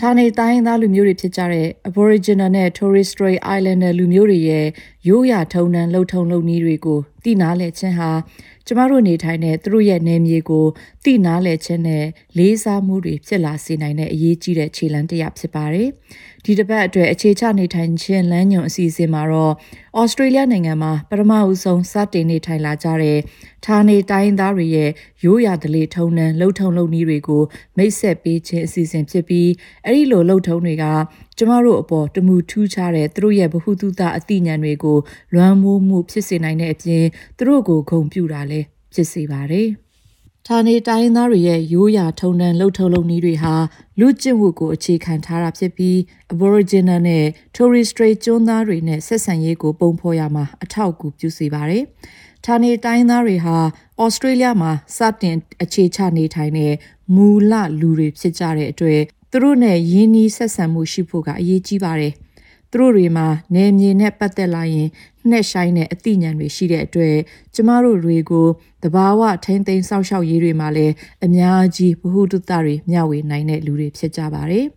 ဌာနေတိုင်းသားလူမျိုးတွေဖြစ်ကြတဲ့ Aboriginal နဲ့ Torres Strait Islander လူမျိုးတွေရဲ့ရိုးရာထုံးတမ်းလှုပ်ထုံလှုပ်နည်းတွေကိုတည်နာလဲခြင်းဟာကျမတို့နေထိုင်တဲ့သူတို့ရဲ့နယ်မြေကိုတည်နာလဲခြင်းနဲ့လေးစားမှုတွေဖြစ်လာစေနိုင်တဲ့အရေးကြီးတဲ့ခြေလှမ်းတစ်ရပ်ဖြစ်ပါတယ်။ ဒီတစ်ပတ်အတွက်အခြေချနေထိုင်ခြင်းလမ်းညွန်အစီအစဉ်မှာတော့ဩစတြေးလျနိုင်ငံမှာပထမဦးဆုံးစတင်နေထိုင်လာကြတဲ့ဌာနေတိုင်းသားတွေရဲ့ရိုးရာဓလေ့ထုံးတမ်းလှုပ်ထုံလှုပ်နည်းတွေကိုမိတ်ဆက်ပေးခြင်းအစီအစဉ်ဖြစ်ပြီးအဲ့ဒီလိုလှုပ်ထုံတွေကကျမတို့အပေါ်တမှုထူးခြားတဲ့သူတို့ရဲ့ဗဟုသုတအသိဉာဏ်တွေကိုလွမ်းမိုးမှုဖြစ်စေနိုင်တဲ့အပြင်သူတို့ကိုဂုဏ်ပြုတာလည်းဖြစ်စေပါတယ်။ ဌာနေတိုင်းသားတွေရဲ့ရိုးရာထုံတန်းလှုပ်ထုံလုပ်နည်းတွေဟာလူကျင့်ဝတ်ကိုအခြေခံထားတာဖြစ်ပြီး Aboriginal နဲ့ Torres Strait ကျွန်းသားတွေနဲ့ဆက်ဆံရေးကိုပုံဖော်ရမှာအထောက်အကူပြုစေပါတယ်။ဌာနေတိုင်းသားတွေဟာဩစတြေးလျမှာစတင်အခြေချနေထိုင်တဲ့မူလလူတွေဖြစ်ကြတဲ့အတွက်သူတို့နဲ့ယင်းနီးဆက်ဆံမှုရှိဖို့ကအရေးကြီးပါတယ်။ သူတို့တွေမှာနယ်မြေနဲ့ပတ်သက်လာရင်နှက်ဆိုင်တဲ့အသိဉာဏ်တွေရှိတဲ့အတွက်ကျမတို့တွေကိုတဘာဝထိမ့်သိမ်းစောက်ရှောက်ရေးတွေမှာလည်းအများကြီးဗဟုသုတတွေမျှဝေနိုင်တဲ့လူတွေဖြစ်ကြပါတယ်။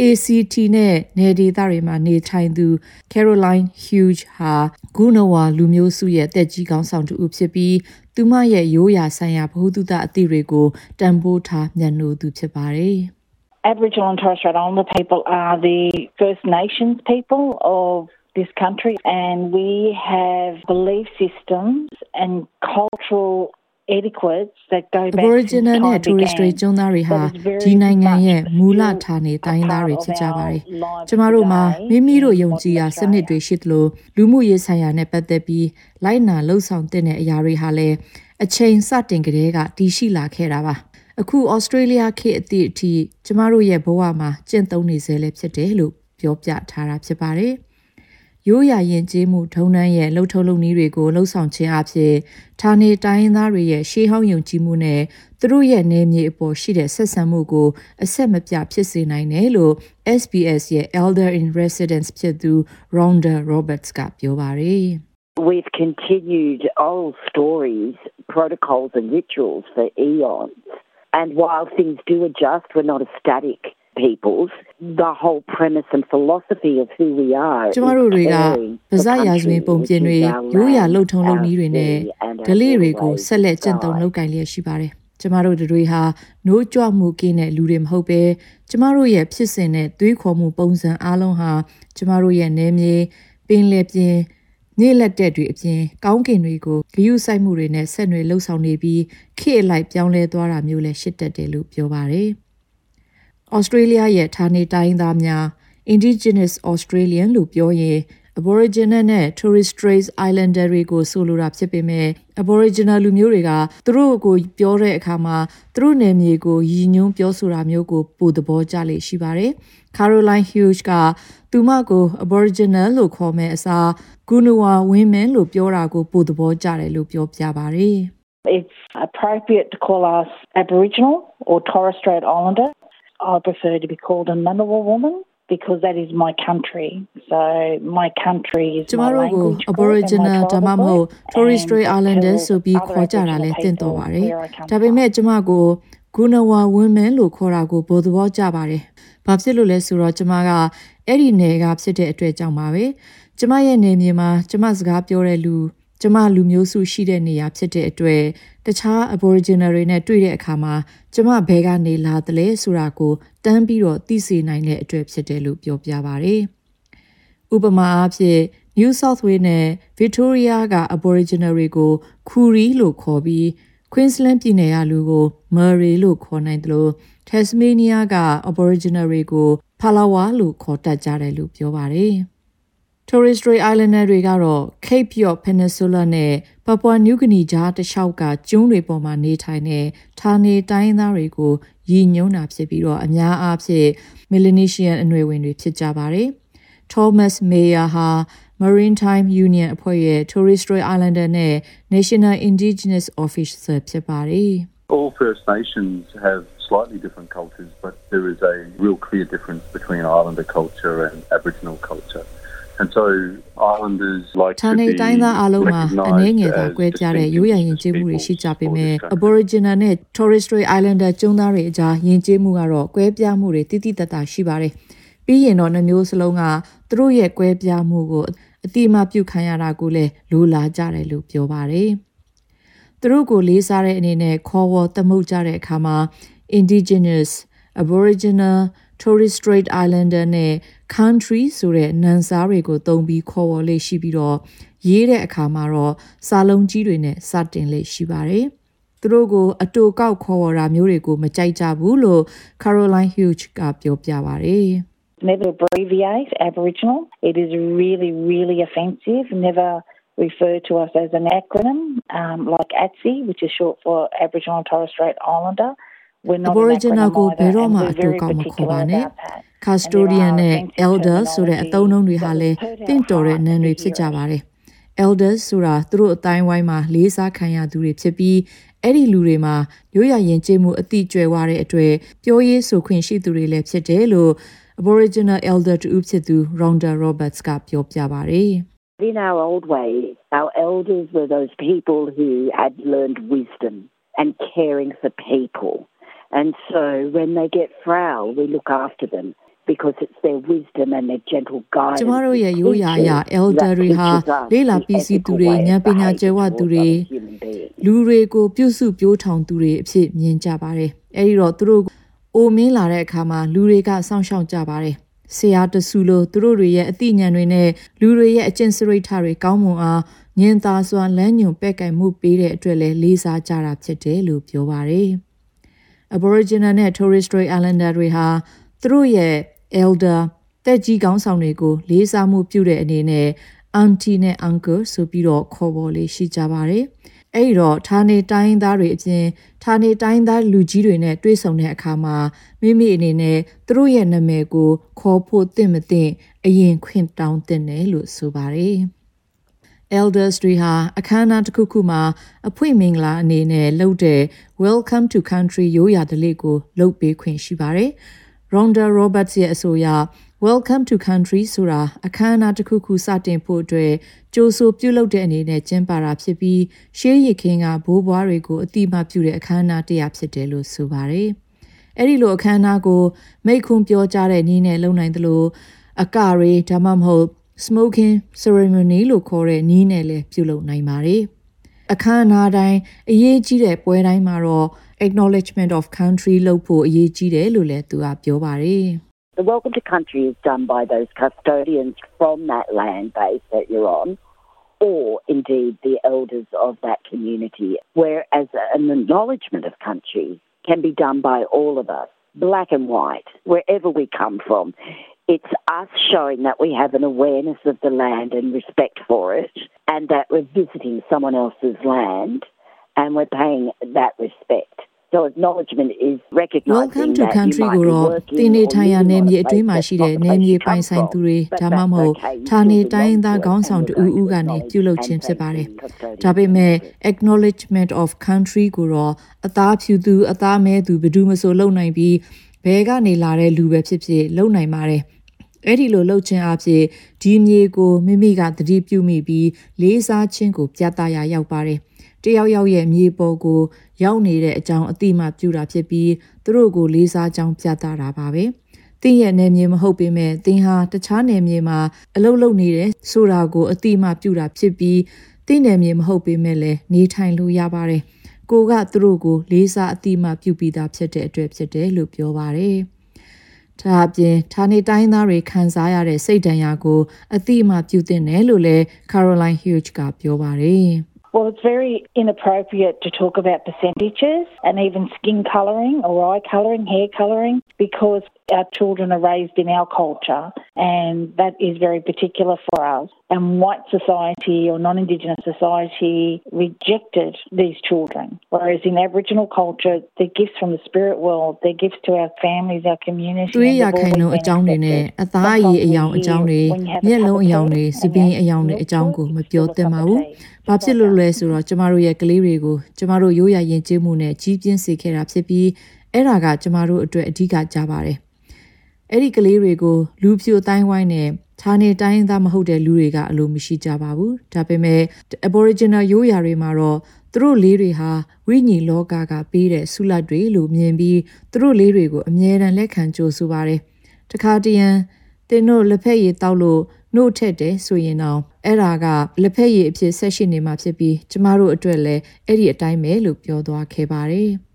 ACT နဲ့နယ်ဒေသတွေမှာနေထိုင်သူ Caroline Hughes ဟာဂုဏဝါလူမျိုးစုရဲ့တက်ကြီးကောင်းဆောင်တူဖြစ်ပြီးသူမရဲ့ရိုးရာဆိုင်ရာဗဟုသုတအသည့်တွေကိုတန်ဖိုးထားမျက်နှိုးသူဖြစ်ပါတယ်။ Aboriginal and Torres Strait Islander people are the First Nations people of this country, and we have belief systems and cultural etiquettes that go back Aboriginal နဲ့ Torres Strait ကျွန်းသားတွေဟာဒီနိုင်ငံရဲ့မူလဌာနေတိုင်းသားတွေဖြစ်ကြပါတယ်။ကျမတို့မှာမိမိတို့ယုံကြည်ရာစနစ်တွေရှိသလိုလူမှုရေးဆိုင်ရာနဲ့ပတ်သက်ပြီးလိုက်နာလှုပ်ဆောင်တဲ့အရာတွေဟာလည်းအချိန်စတင်ကတည်းကတည်ရှိလာခဲ့တာပါ။ အခုဩစတြေးလျခေတ်အသည့်အထိကျမတို့ရဲ့ဘဝမှာကျင့်သုံးနေစေလဲဖြစ်တယ်လို့ပြောပြထားတာဖြစ်ပါတယ်။ရိုးရာယဉ်ကျေးမှုထုံးတမ်းရဲ့လှုပ်ထုံးလုပ်နည်းတွေကိုလှုပ်ဆောင်ခြင်းအဖြစ်ဌာနေတိုင်းသားတွေရဲ့ရှေးဟောင်းယုံကြည်မှုနဲ့သူတို့ရဲ့နေမြေအပေါ်ရှိတဲ့ဆက်ဆံမှုကိုအဆက်မပြဖြစ်စေနိုင်တယ်လို့ SBS ရဲ့ Elder in Residence ဖြစ်သူ Rhonda Roberts ကပြောပါတယ်။ We've continued old stories, protocols and rituals for eons. And while things do adjust, we're not a static peoples the whole premise and philosophy of who we are ကျမတို့တွေကဗဇရာဇဝင်ပုံပြင်တွေရိုးရာလှုပ်ထုံလုပ်နည်းတွေနဲ့ဒလေးတွေကိုဆက်လက်ကျင့်သုံးလုပ်ကိုင်လျက်ရှိပါတယ်ကျမတို့တွေဟာနိုးကြွမှုကင်းတဲ့လူတွေမဟုတ်ပဲကျမတို့ရဲ့ဖြစ်စဉ်နဲ့သွေးခေါ်မှုပုံစံအလုံးဟာကျမတို့ရဲ့နေမြေပင်လယ်ပြင် ညစ်လက်တဲ့တွေအပြင်ကောင်းကင်တွေကိုဂယုဆိုင်မှုတွေနဲ့ဆက်နွယ်လှုပ်ဆောင်နေပြီးခေတ်လိုက်ပြောင်းလဲသွားတာမျိုးလည်းရှိတတ်တယ်လို့ပြောပါတယ်။ Australia ရဲ့ဌာနေတိုင်းသားများ Indigenous Australian လို့ပြောရင် Aboriginal နဲ့ Torres Strait Islander တွေကိုဆိုလိုတာဖြစ်ပေမဲ့ Aboriginal လူမျိုးတွေကသူတို့ကိုပြောတဲ့အခါမှာသူတို့နယ်မြေကိုရည်ညွှန်းပြောဆိုတာမျိုးကိုပိုသဘောကျလေရှိပါတယ်။ Caroline Hughes ကသူမကို Aboriginal လို့ခေါ်မဲ့အစား Gunawa women လို့ပြောတာကိုပိုသဘောကျတယ်လို့ပြောပြပါတယ်။ It's appropriate to call us Aboriginal or Torres Strait Islander. I prefer to be called a Ngunnawal woman. Because that is my country so my country is ကျမတို့ကို Aboriginal ဒါမှမဟုတ် Torres Strait Islander ဆိုပြီးခေါ်ကြတာလဲတင့်တော်ပါတယ်ဒါပေမဲ့ကျမကို Gunawa women လို့ခေါ်တာကိုဘို့သဘောကျပါတယ်ဘာဖြစ်လို့လဲဆိုတော့ကျမကအဲ့ဒီနယ်ကဖြစ်တဲ့အတွက်ကြောင့်ပါပဲကျမရဲ့နေမြေမှာကျမစကားပြောတဲ့လူ ကျမလူမျိုးစုရှိတဲ့နေရာဖြစ်တဲ့အတွက်တခြား Aboriginal တွေနဲ့တွေ့တဲ့အခါမှာကျမဘဲကနေလာတယ်လဲဆိုတာကိုတန်းပြီးတော့သိစေနိုင်တဲ့အတွက်ဖြစ်တယ်လို့ပြောပြပါဗျ။ဥပမာအားဖြင့် New South Wales နဲ့ Victoria က Aboriginal တွေကို Koori လို့ခေါ်ပြီး Queensland ပြည်နယ်ကလူကို Murray လို့ခေါ်နိုင်တယ်လို့ Tasmania က Aboriginal တွေကို Palawa လို့ခေါ်တတ်ကြတယ်လို့ပြောပါတယ်။ Torres Strait Islander တွေကတော့ Cape York Peninsula နဲ့ Papua New Guinea ကြားတစ်လျှောက်ကကျွန်းတွေပေါ်မှာနေထိုင်တဲ့ဌာနေတိုင်းသားတွေကိုရည်ညွှန်းတာဖြစ်ပြီးတော့အများအားဖြင့် Melanesian အနွယ်ဝင်တွေဖြစ်ကြပါတယ် Thomas Mayer ဟာ Maritime Union အဖွဲ့ရဲ့ Torres Strait Islander နဲ့ National Indigenous Officer ဖြစ်ပါတယ် All First Nations have slightly different cultures, but there is a real clear difference between Islander culture and Aboriginal culture. And so islanders like ဌာနေတိုင်းသားအလုံးမှာအနည်းငယ်သာကွဲပြားတဲ့ရိုးရာယဉ်ကျေးမှုတွေရှိကြပေမဲ့ Aboriginal နဲ့ Torres Strait Islander ကျွန်းသားတွေအကြားယဉ်ကျေးမှုကတော့ကွဲပြားမှုတွေတိတိတတ်တာရှိပါတယ်။ပြီးရင်တော့နှမျိုးစလုံးကသူတို့ရဲ့ကွဲပြားမှုကိုအတိအမှပြုခံရတာကိုလည်းလိုလားကြတယ်လို့ပြောပါတယ်။သူတို့ကိုလေးစားတဲ့အနေနဲ့ခေါ်ဝေါ်သမုတ်ကြတဲ့အခါမှာ indigenous aboriginal Torres Strait Islander နဲ့ country ဆိုတဲ့နန်စားတွေကိုသုံးပြီးခေါ်ဝေါ်လေးရှိပြီးတော့ရေးတဲ့အခါမှာတော့စာလုံးကြီးတွေနဲ့စတင်လေးရှိပါတယ်။သူတို့ကိုအတူကောက်ခေါ်ဝေါ်တာမျိုးတွေကိုမကြိုက်ကြဘူးလို့ Caroline Hughes ကပြောပြပါတယ်။ Never abbreviate Aboriginal. It is really, really offensive. Never refer to us as an acronym um, like ATSI, which is short for Aboriginal and Torres Strait Islander. Aboriginal ကိုဘယ်တော့မှအတူကောက်မခေါ်ပါနဲ့ custodian နဲ့ elder ဆိုတဲ့အသုံးအနှုန်းတွေဟာလည်းတင့်တော်တဲ့နာမ်တွေဖြစ်ကြပါတယ် elders ဆိုတာသူတို့အတိုင်းဝိုင်းမှာလေးစားခံရသူတွေဖြစ်ပြီးအဲ့ဒီလူတွေမှာရိုးရာယဉ်ကျေးမှုအတိကျွယ်ဝတဲ့အတွေ့ပြောရေးဆိုခွင့်ရှိသူတွေလည်းဖြစ်တယ်လို့ Aboriginal elder တူဖြစ်သူ Rhonda Roberts ကပြောပြပါတယ် In our old way, our elders were those people who had learned wisdom and caring for people. And so when they get frail, we look after them because it's their wisdom and their gentle guidance ကျမတို့ရဲ့ရိုးရာအရ elder တွေဟာလေးလာပြီးစီသူတွေဉာဏ်ပညာကျယ်ဝသူတွေလူတွေကိုပြုစုပြိုးထောင်သူတွေအဖြစ်မြင်ကြပါတယ်အဲဒီတော့သူတို့အိုမင်းလာတဲ့အခါမှာလူတွေကစောင့်ရှောက်ကြပါတယ်ဆရာတဆူလိုသူတို့တွေရဲ့အသိဉာဏ်တွေနဲ့လူတွေရဲ့အကျင့်စရိတ်ထတွေကောင်းမွန်အားညင်သာစွာလမ်းညွန်ပဲ့ကင်မှုပေးတဲ့အတွက်လည်းလေးစားကြတာဖြစ်တယ်လို့ပြောပါတယ်။ Aboriginal နဲ့ Torres Strait Islander တွေဟာသူတို့ရဲ့ elder တက်ကြီးကောင်းဆောင်တွေကိုလေးစားမှုပြုတဲ့အနေနဲ့ auntie နဲ့ uncle ဆိုပြီးတော့ခေါ်ပေါ်လေးရှိကြပါတယ်။အဲ့တော့ဌာနေတိုင်းသားတွေအပြင်ဌာနေတိုင်းသားလူကြီးတွေနဲ့တွေ့ဆုံတဲ့အခါမှာမိမိအနေနဲ့သူတို့ရဲ့နာမည်ကိုခေါ်ဖို့သင့်မသင့်အရင်ခွင့်တောင်းသင့်တယ်လို့ဆိုပါတယ်။ elders တွေဟာအခမ်းအနားတစ်ခုခုမှာအဖွင့်မင်္ဂလာအနေနဲ့လုပ်တဲ့ welcome to country ရိုးရာဓလေ့ကိုလုပ်ပေးခွင့်ရှိပါတယ်။ Rhonda Roberts ရဲ့အဆိုအရ welcome to country ဆိုတာအခမ်းအနားတစ်ခုခုစတင်ဖို့အတွက်ကြိုးဆိုပြုလုပ်တဲ့အနေနဲ့ကျင်းပတာဖြစ်ပြီးရှေးရည်ခင်းကဘိုးဘွားတွေကိုအတိမပြုတဲ့အခမ်းအနားတစ်ရာဖြစ်တယ်လို့ဆိုပါတယ်။အဲ့ဒီလိုအခမ်းအနားကိုမိတ်ခွန်းပြောကြားတဲ့နည်းနဲ့လုပ်နိုင်သလိုအကရေဒါမှမဟုတ် smoking ceremony လို့ခေါ်တဲ့နည်းနဲ့လည်းပြုလုပ်နိုင်ပါတယ်။အခမ်းအနားတိုင်းအရေးကြီးတဲ့ပွဲတိုင်းမှာတော့ acknowledgement of country လုပ်ဖို့အရေးကြီးတယ်လို့လည်းသူကပြောပါတယ်။ The welcome to country is done by those custodians from that land base that you're on or indeed the elders of that community whereas an acknowledgement of country can be done by all of us black and white wherever we come from It's us showing that we have an awareness of the land and respect for it, and that we're visiting someone else's land and we're paying that respect. So acknowledgement is recognizing Welcome to country ကိုတော့တင်းနေထိုင်ရနယ်မြေအတွင်းမှာရှိတဲ့နယ်မြေပိုင်ဆိုင်သူတွေဒါမှမဟုတ်ဌာနေတိုင်းသားခေါင်းဆောင်တူဦးကနေပြုလုပ်ခြင်းဖြစ်ပါတယ်။ဒါပေမဲ့ acknowledgement of country ကိုတော့အသားဖြူသူအသားမဲသူဘယ်သူမှဆိုလုံနိုင်ပြီးဘဲကနေလာတဲ့လူပဲဖြစ်ဖြစ်လုံနိုင်ပါတယ် အဲ့ဒီလိုလှုပ်ခြင်းအဖြစ်ဒီမြေကိုမိမိကသတိပြုမိပြီးလေးစားခြင်းကိုပြသရာရောက်ပါတယ်တယောက်ယောက်ရဲ့မြေပေါ်ကိုရောက်နေတဲ့အကြောင်းအတိမပြုတာဖြစ်ပြီးသူတို့ကိုလေးစားကြောင်းပြသတာပါပဲတင်းရဲ့နယ်မြေမဟုတ်ပေမဲ့တင်းဟာတခြားနယ်မြေမှာအလုပ်လုပ်နေတယ်ဆိုတာကိုအတိမပြုတာဖြစ်ပြီးတင်းနယ်မြေမဟုတ်ပေမဲ့လည်းနေထိုင်လို့ရပါတယ်ကိုကသူတို့ကိုလေးစားအတိမပြုပြီးသားဖြစ်တဲ့အတွက်ဖြစ်တယ်လို့ပြောပါတယ် ဒါအပြင်ဌာနေတိုင်းသားတွေခံစားရတဲ့စိတ်ဒဏ်ရာကိုအတိအမှပြုသင့်တယ်လို့လည်း Caroline Hughes ကပြောပါတယ်။ Well, it's very inappropriate to talk about percentages and even skin colouring or eye colouring, hair colouring, because our children are raised in our culture, and that is very particular for us. And white society or non Indigenous society rejected these children. Whereas in Aboriginal culture, they're gifts from the spirit world, they're gifts to our families, our community. တွေးရခိုင်နှုန်းအကြောင်းတွေနဲ့အသားအရည်အယောင်အကြောင်းတွေမျက်လုံးအယောင်တွေစီပင်းအယောင်တွေအကြောင်းကိုမပြောသင့်ပါဘူး။ဘာဖြစ်လို့လဲဆိုတော့ကျမတို့ရဲ့ကလေးတွေကိုကျမတို့ရိုးရာယဉ်ကျေးမှုနဲ့ကြီးပြင်းစေခဲ့တာဖြစ်ပြီးအဲ့ဒါကကျမတို့အတွက်အဓိကကြပါတယ်။ အဲ့ဒီကလေးတွေကိုလူဖြူအတိုင်းဝိုင်းနဲ့ဌာနေတိုင်းသားမဟုတ်တဲ့လူတွေကအလိုမရှိကြပါဘူး။ဒါပေမဲ့ Aboriginal ရိုးရာတွေမှာတော့သူတို့လေးတွေဟာဝိညာဉ်လောကကပေးတဲ့ဆုလတ်တွေလို့မြင်ပြီးသူတို့လေးတွေကိုအမြဲတမ်းလက်ခံကြိုဆိုပါတယ်။တခါတရံတင်တို့လက်ဖက်ရည်တောက်လို့နှုတ်ထက်တယ်ဆိုရင်တော့အဲ့ဒါကလက်ဖက်ရည်အဖြစ်ဆက်ရှိနေမှာဖြစ်ပြီးကျမတို့အတွက်လည်းအဲ့ဒီအတိုင်းပဲလို့ပြောသွားခဲ့ပါတယ်။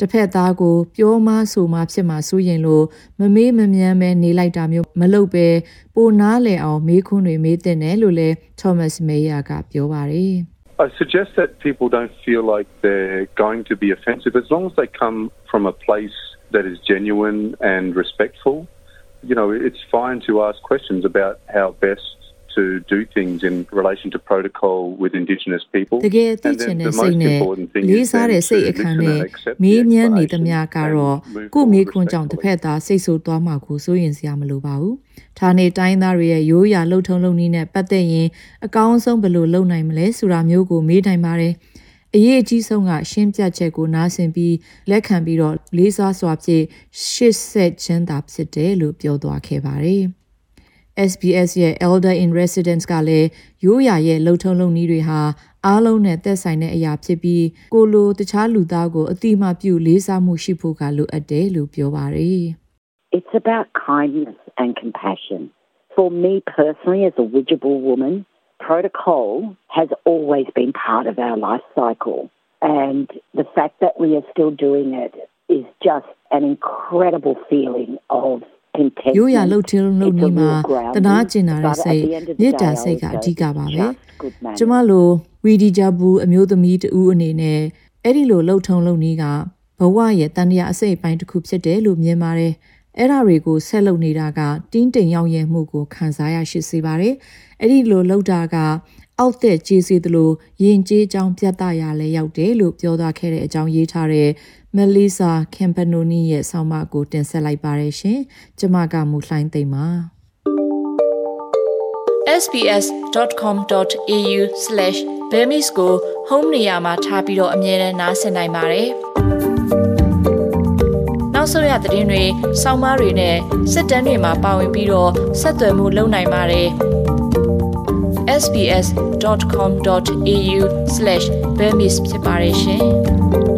တစ်ဖက်သားကိုပြောမဆိုမှဖြစ်မှာစိုးရင်လို့မမေးမမြန်းပဲနေလိုက်တာမျိုးမလုပ်ပဲပိုနားလည်အောင်မေးခွန်းတွေမေးတင်တယ်လို့လည်း Thomas Mayer ကပြောပါတယ်။ I suggest that people don't feel like they're going to be offensive as long as they come from a place that is genuine and respectful. You know, it's fine to ask questions about how best to do things in relation to protocol with Indigenous people. တကယ်သိချင်တဲ့စိတ်နဲ့လေးစားတဲ့စိတ်အခမ်းနဲ့မေးမြန်းနေသမျှကတော့ကိုမေးခွန်းကြောင့်တစ်ဖက်သားစိတ်ဆိုးသွားမှကိုစိုးရင်စရာမလိုပါဘူး။ဌာနေတိုင်းသားတွေရဲ့ရိုးရာလှုပ်ထုံလုံနည်းနဲ့ပတ်သက်ရင်အကောင်းဆုံးဘယ်လိုလုပ်နိုင်မလဲဆိုတာမျိုးကိုမေးနိုင်ပါတယ်။အရေးအကြီးဆုံးကရှင်းပြချက်ကိုနားဆင်ပြီးလက်ခံပြီးတော့လေးစားစွာဖြင့်ရှစ်ဆက်ခြင်းသာဖြစ်တယ်လို့ပြောသွားခဲ့ပါတယ်။ SBS ရဲ့ Elder in Residence ကလည်းရိုးရာရဲ့လှုပ်ထုံးလုံနည်းတွေဟာအားလုံးနဲ့သက်ဆိုင်တဲ့အရာဖြစ်ပြီးကိုလိုတခြားလူသားကိုအတိမပြုလေးစားမှုရှိဖို့ကလိုအပ်တယ်လို့ပြောပါတယ် It's about kindness and compassion. For me personally, as a Widjable woman, protocol has always been part of our life cycle. And the fact that we are still doing it is just an incredible feeling of ရိုးရာလှုပ်ထင်းလုပ်နေမှာတနာကျင်နာတဲ့စိတ်မေတ္တာစိတ်ကအဓိကပါပဲကျမလိုဝီဒီဂျာဘူးအမျိုးသမီးတူအနေနဲ့အဲ့ဒီလိုလှုပ်ထုံလုပ်နေကဘဝရဲ့တန်တရားအစိတ်အပိုင်းတစ်ခုဖြစ်တယ်လို့မြင်ပါတယ်အဲ့ဒါတွေကိုဆက်လုပ်နေတာကတင်းတိမ်ရောက်ရဲမှုကိုခံစားရရှိစေပါတယ်အဲ့ဒီလိုလှုပ်တာကအောက်သက်ကြီးစီသလိုယဉ်ကျေးကြောင်းပြတ်သားရလဲရောက်တယ်လို့ပြောသွားခဲ့တဲ့အကြောင်းရေးထားတဲ့ Melissa Campanoni ရဲ့ဆောင်းပါးကိုတင်ဆက်လိုက်ပါရရှင်။ကျမကမူလှိုင်းသိမ့်ပါ sbs.com.au/bemis ကို home နေရာမှာထားပြီးတော့အမြဲတမ်းနှားဆင်နိုင်ပါတယ်။နောက်ဆုံးရသတင်းတွေ၊စောင်းမားတွေနဲ့စစ်တမ်းတွေမှာပါဝင်ပြီးတော့ဆက်သွယ်မှုလုပ်နိုင်ပါတယ်။ sbs.com.au/bemis ဖြစ်ပါတယ်ရှင်။။